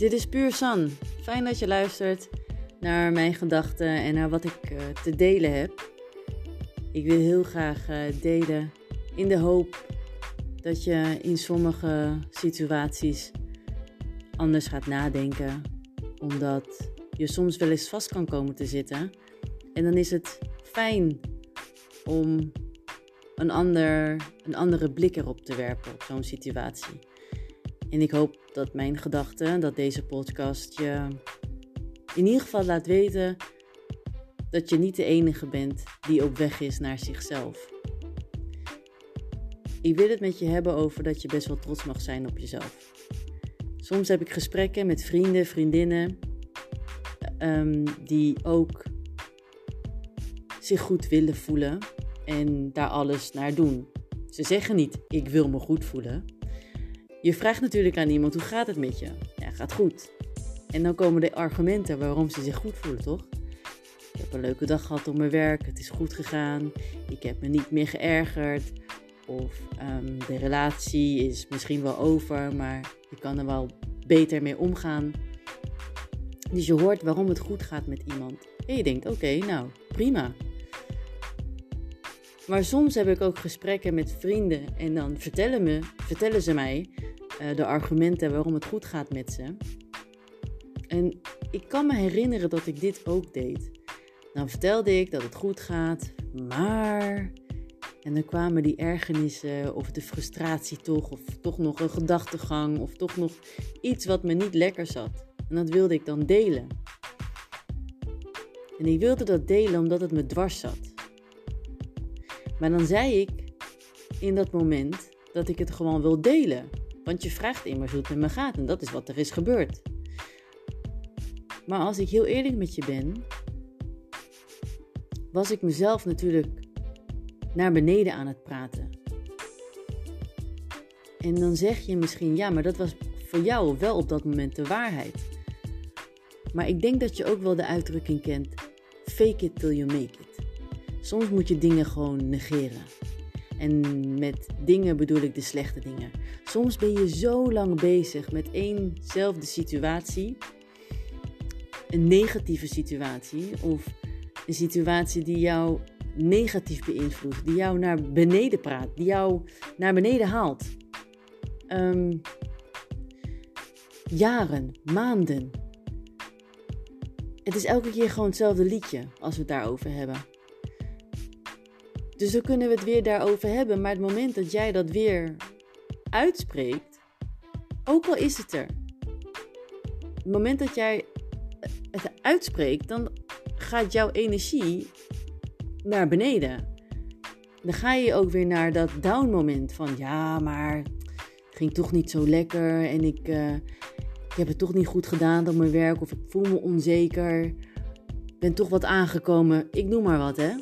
Dit is Puur San. Fijn dat je luistert naar mijn gedachten en naar wat ik uh, te delen heb. Ik wil heel graag uh, delen in de hoop dat je in sommige situaties anders gaat nadenken, omdat je soms wel eens vast kan komen te zitten. En dan is het fijn om een, ander, een andere blik erop te werpen op zo'n situatie. En ik hoop dat mijn gedachten, dat deze podcast je in ieder geval laat weten dat je niet de enige bent die op weg is naar zichzelf. Ik wil het met je hebben over dat je best wel trots mag zijn op jezelf. Soms heb ik gesprekken met vrienden, vriendinnen, um, die ook zich goed willen voelen en daar alles naar doen. Ze zeggen niet: ik wil me goed voelen. Je vraagt natuurlijk aan iemand: hoe gaat het met je? Ja, gaat goed. En dan komen de argumenten waarom ze zich goed voelen, toch? Ik heb een leuke dag gehad op mijn werk, het is goed gegaan, ik heb me niet meer geërgerd. Of um, de relatie is misschien wel over, maar ik kan er wel beter mee omgaan. Dus je hoort waarom het goed gaat met iemand. En je denkt: oké, nou prima. Maar soms heb ik ook gesprekken met vrienden en dan vertellen, me, vertellen ze mij uh, de argumenten waarom het goed gaat met ze. En ik kan me herinneren dat ik dit ook deed. Dan vertelde ik dat het goed gaat, maar. En dan kwamen die ergernissen of de frustratie toch, of toch nog een gedachtegang, of toch nog iets wat me niet lekker zat. En dat wilde ik dan delen. En ik wilde dat delen omdat het me dwars zat. Maar dan zei ik in dat moment dat ik het gewoon wil delen. Want je vraagt immers hoe het met me gaat en dat is wat er is gebeurd. Maar als ik heel eerlijk met je ben, was ik mezelf natuurlijk naar beneden aan het praten. En dan zeg je misschien, ja, maar dat was voor jou wel op dat moment de waarheid. Maar ik denk dat je ook wel de uitdrukking kent: fake it till you make it. Soms moet je dingen gewoon negeren. En met dingen bedoel ik de slechte dingen. Soms ben je zo lang bezig met éénzelfde situatie, een negatieve situatie of een situatie die jou negatief beïnvloedt, die jou naar beneden praat, die jou naar beneden haalt. Ehm, jaren, maanden. Het is elke keer gewoon hetzelfde liedje als we het daarover hebben. Dus dan kunnen we het weer daarover hebben. Maar het moment dat jij dat weer uitspreekt, ook al is het er. Het moment dat jij het uitspreekt, dan gaat jouw energie naar beneden. Dan ga je ook weer naar dat down moment van ja, maar het ging toch niet zo lekker en ik, uh, ik heb het toch niet goed gedaan op mijn werk of ik voel me onzeker. Ben toch wat aangekomen, ik noem maar wat hè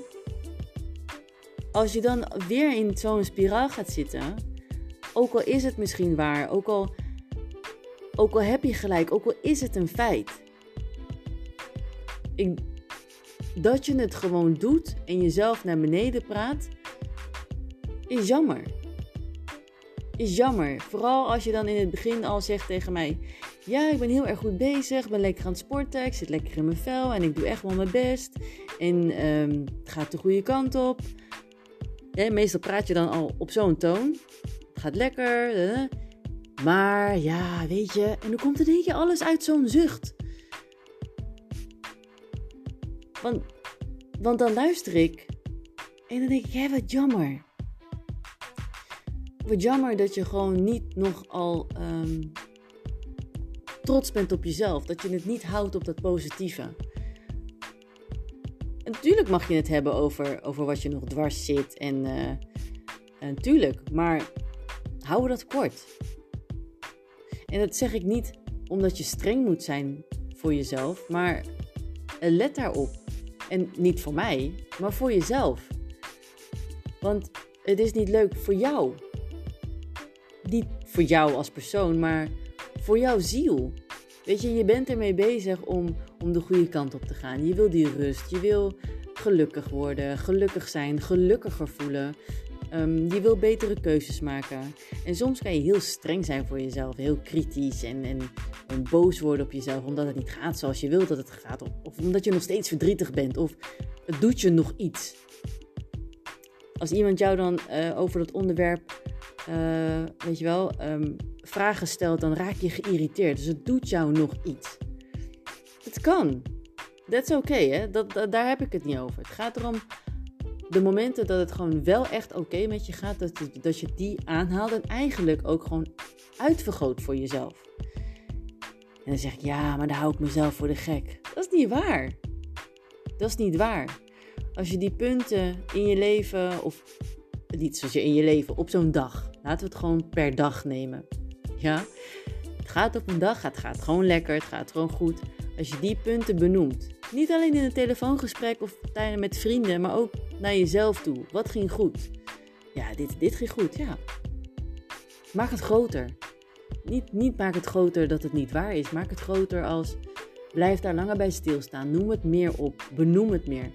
als je dan weer in zo'n spiraal gaat zitten, ook al is het misschien waar, ook al, ook al heb je gelijk, ook al is het een feit. Ik, dat je het gewoon doet en jezelf naar beneden praat, is jammer. Is jammer. Vooral als je dan in het begin al zegt tegen mij: Ja, ik ben heel erg goed bezig, ik ben lekker aan het sporten, ik zit lekker in mijn vel en ik doe echt wel mijn best. En um, het gaat de goede kant op meestal praat je dan al op zo'n toon. Het gaat lekker. maar ja, weet je. En dan komt er je alles uit zo'n zucht. Want, want dan luister ik. En dan denk ik, hé, wat jammer. Wat jammer dat je gewoon niet nogal um, trots bent op jezelf. Dat je het niet houdt op dat positieve natuurlijk mag je het hebben over, over wat je nog dwars zit. En uh, natuurlijk, maar hou dat kort. En dat zeg ik niet omdat je streng moet zijn voor jezelf, maar let daarop. En niet voor mij, maar voor jezelf. Want het is niet leuk voor jou. Niet voor jou als persoon, maar voor jouw ziel. Weet je, je bent ermee bezig om, om de goede kant op te gaan. Je wil die rust, je wil gelukkig worden, gelukkig zijn, gelukkiger voelen. Um, je wil betere keuzes maken. En soms kan je heel streng zijn voor jezelf, heel kritisch en, en, en boos worden op jezelf omdat het niet gaat zoals je wilt dat het gaat. Of, omdat je nog steeds verdrietig bent, of het doet je nog iets. Als iemand jou dan uh, over dat onderwerp, uh, weet je wel, um, vragen stelt, dan raak je geïrriteerd. Dus het doet jou nog iets. Het kan. That's oké, okay, hè? Dat, dat, daar heb ik het niet over. Het gaat erom de momenten dat het gewoon wel echt oké met je gaat, dat dat je die aanhaalt en eigenlijk ook gewoon uitvergroot voor jezelf. En dan zeg ik, ja, maar dan hou ik mezelf voor de gek. Dat is niet waar. Dat is niet waar. Als je die punten in je leven, of niet je in je leven, op zo'n dag, laten we het gewoon per dag nemen. Ja, het gaat op een dag, het gaat gewoon lekker, het gaat gewoon goed. Als je die punten benoemt, niet alleen in een telefoongesprek of tijdens met vrienden, maar ook naar jezelf toe. Wat ging goed? Ja, dit, dit ging goed, ja. Maak het groter. Niet, niet maak het groter dat het niet waar is. Maak het groter als blijf daar langer bij stilstaan. Noem het meer op. Benoem het meer.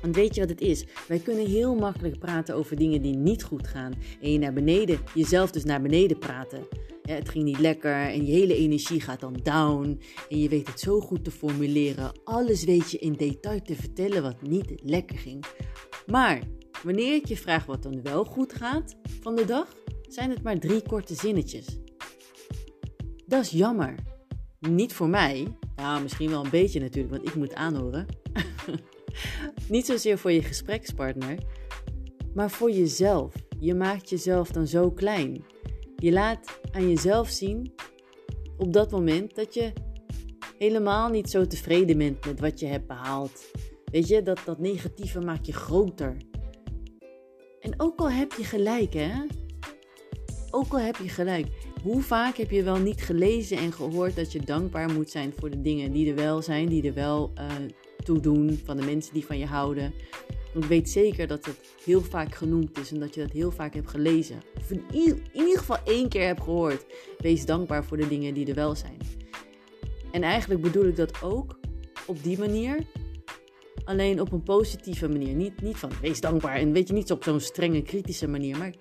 Want weet je wat het is? Wij kunnen heel makkelijk praten over dingen die niet goed gaan. En je naar beneden, jezelf dus naar beneden praten. Ja, het ging niet lekker en je hele energie gaat dan down. En je weet het zo goed te formuleren. Alles weet je in detail te vertellen wat niet lekker ging. Maar wanneer ik je vraag wat dan wel goed gaat van de dag, zijn het maar drie korte zinnetjes. Dat is jammer. Niet voor mij. Nou, misschien wel een beetje natuurlijk, want ik moet aanhoren. Niet zozeer voor je gesprekspartner, maar voor jezelf. Je maakt jezelf dan zo klein. Je laat aan jezelf zien op dat moment dat je helemaal niet zo tevreden bent met wat je hebt behaald. Weet je, dat, dat negatieve maakt je groter. En ook al heb je gelijk, hè? Ook al heb je gelijk. Hoe vaak heb je wel niet gelezen en gehoord dat je dankbaar moet zijn voor de dingen die er wel zijn, die er wel uh, toe doen, van de mensen die van je houden. Ik weet zeker dat het heel vaak genoemd is en dat je dat heel vaak hebt gelezen. Of in ieder, in ieder geval één keer hebt gehoord. Wees dankbaar voor de dingen die er wel zijn. En eigenlijk bedoel ik dat ook op die manier. Alleen op een positieve manier. Niet, niet van wees dankbaar. En weet je, niet op zo'n strenge, kritische manier. Maar,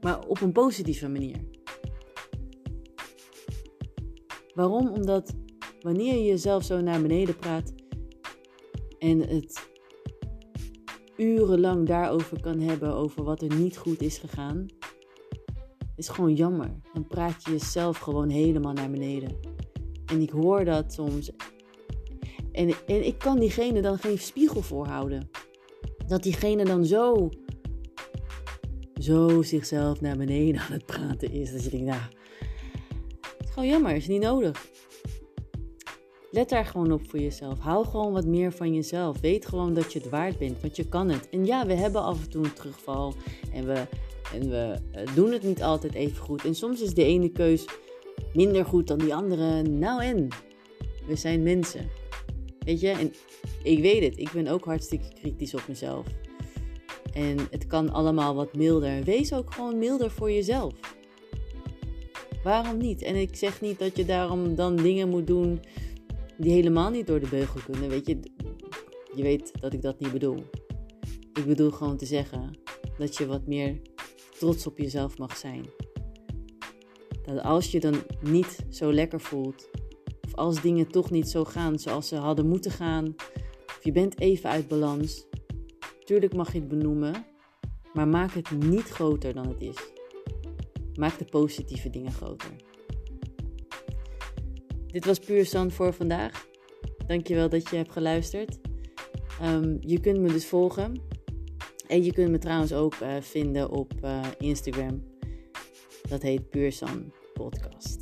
maar op een positieve manier. Waarom? Omdat wanneer je jezelf zo naar beneden praat en het urenlang daarover kan hebben, over wat er niet goed is gegaan, is gewoon jammer. Dan praat je jezelf gewoon helemaal naar beneden. En ik hoor dat soms. En, en ik kan diegene dan geen spiegel voorhouden. Dat diegene dan zo, zo zichzelf naar beneden aan het praten is. Dat je denkt, nou, het is gewoon jammer, is niet nodig. Let daar gewoon op voor jezelf. Hou gewoon wat meer van jezelf. Weet gewoon dat je het waard bent, want je kan het. En ja, we hebben af en toe een terugval en we, en we eh, doen het niet altijd even goed. En soms is de ene keus minder goed dan die andere. Nou en, we zijn mensen. Weet je, en ik weet het, ik ben ook hartstikke kritisch op mezelf. En het kan allemaal wat milder. Wees ook gewoon milder voor jezelf. Waarom niet? En ik zeg niet dat je daarom dan dingen moet doen die helemaal niet door de beugel kunnen. Weet je, je weet dat ik dat niet bedoel. Ik bedoel gewoon te zeggen dat je wat meer trots op jezelf mag zijn. Dat als je dan niet zo lekker voelt, of als dingen toch niet zo gaan zoals ze hadden moeten gaan, of je bent even uit balans, tuurlijk mag je het benoemen, maar maak het niet groter dan het is. Maak de positieve dingen groter. Dit was puur voor vandaag. Dankjewel dat je hebt geluisterd. Um, je kunt me dus volgen. En je kunt me trouwens ook uh, vinden op uh, Instagram. Dat heet Puursan Podcast.